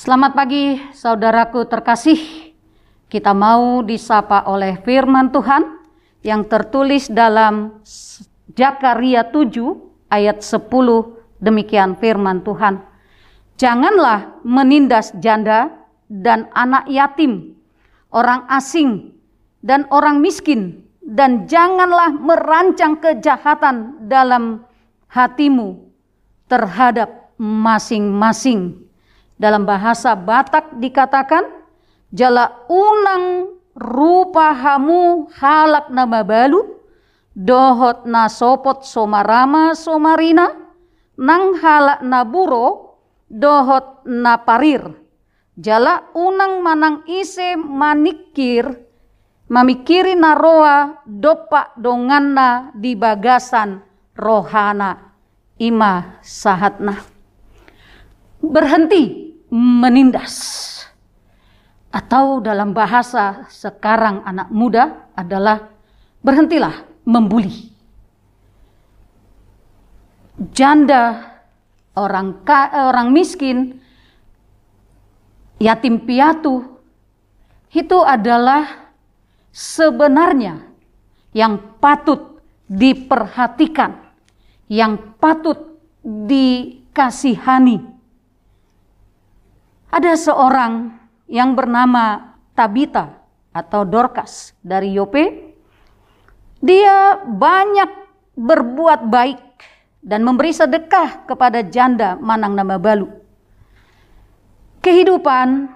Selamat pagi saudaraku terkasih. Kita mau disapa oleh firman Tuhan yang tertulis dalam Jakaria 7 ayat 10 demikian firman Tuhan. Janganlah menindas janda dan anak yatim, orang asing dan orang miskin dan janganlah merancang kejahatan dalam hatimu terhadap masing-masing. Dalam bahasa Batak dikatakan, jala unang rupa hamu halak nama balu, dohot na sopot somarama somarina, nang halak na buro, dohot na parir. Jala unang manang ise manikir, mamikiri naroa dopa donganna di bagasan rohana ima sahatna. Berhenti menindas. Atau dalam bahasa sekarang anak muda adalah berhentilah membuli. Janda, orang ka, orang miskin, yatim piatu itu adalah sebenarnya yang patut diperhatikan, yang patut dikasihani ada seorang yang bernama Tabita atau Dorcas dari Yope. Dia banyak berbuat baik dan memberi sedekah kepada janda Manang Nama Balu. Kehidupan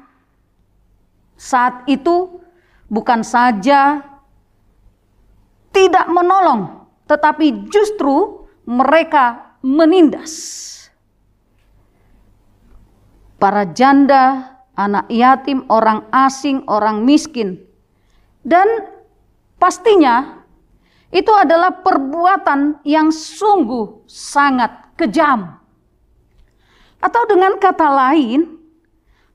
saat itu bukan saja tidak menolong, tetapi justru mereka menindas para janda, anak yatim, orang asing, orang miskin. Dan pastinya itu adalah perbuatan yang sungguh sangat kejam. Atau dengan kata lain,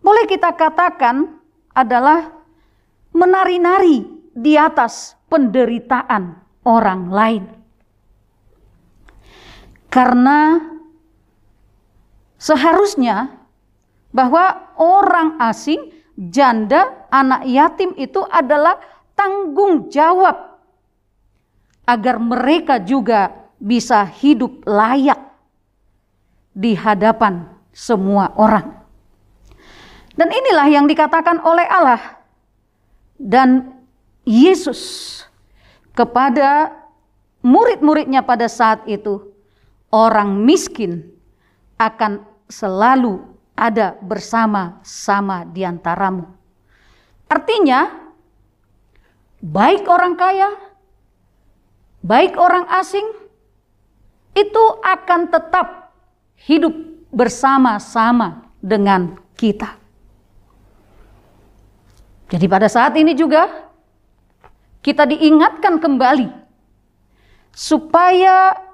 boleh kita katakan adalah menari-nari di atas penderitaan orang lain. Karena seharusnya bahwa orang asing, janda, anak yatim itu adalah tanggung jawab agar mereka juga bisa hidup layak di hadapan semua orang. Dan inilah yang dikatakan oleh Allah dan Yesus kepada murid-muridnya pada saat itu, orang miskin akan selalu ada bersama-sama di antaramu. Artinya, baik orang kaya, baik orang asing, itu akan tetap hidup bersama-sama dengan kita. Jadi pada saat ini juga kita diingatkan kembali supaya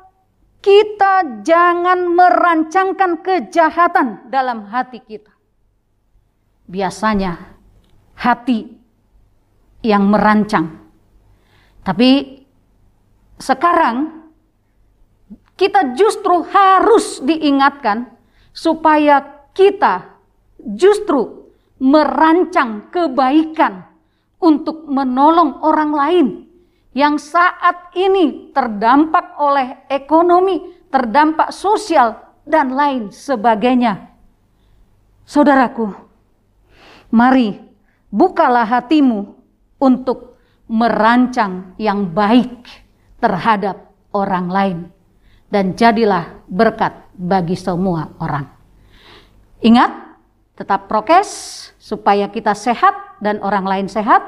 kita jangan merancangkan kejahatan dalam hati kita. Biasanya hati yang merancang. Tapi sekarang kita justru harus diingatkan supaya kita justru merancang kebaikan untuk menolong orang lain yang saat ini terdampak oleh ekonomi, terdampak sosial, dan lain sebagainya. Saudaraku, mari bukalah hatimu untuk merancang yang baik terhadap orang lain, dan jadilah berkat bagi semua orang. Ingat, tetap prokes supaya kita sehat dan orang lain sehat.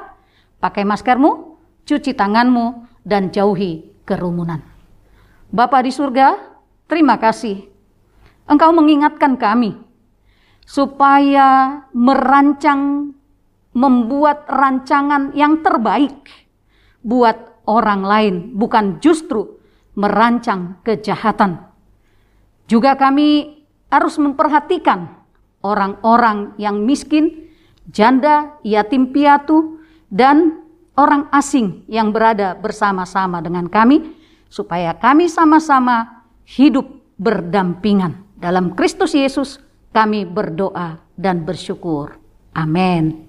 Pakai maskermu, cuci tanganmu, dan jauhi kerumunan. Bapa di surga, terima kasih. Engkau mengingatkan kami supaya merancang, membuat rancangan yang terbaik buat orang lain, bukan justru merancang kejahatan. Juga kami harus memperhatikan orang-orang yang miskin, janda, yatim piatu, dan orang asing yang berada bersama-sama dengan kami, supaya kami sama-sama hidup berdampingan. Dalam Kristus Yesus, kami berdoa. dan bersyukur. Amin.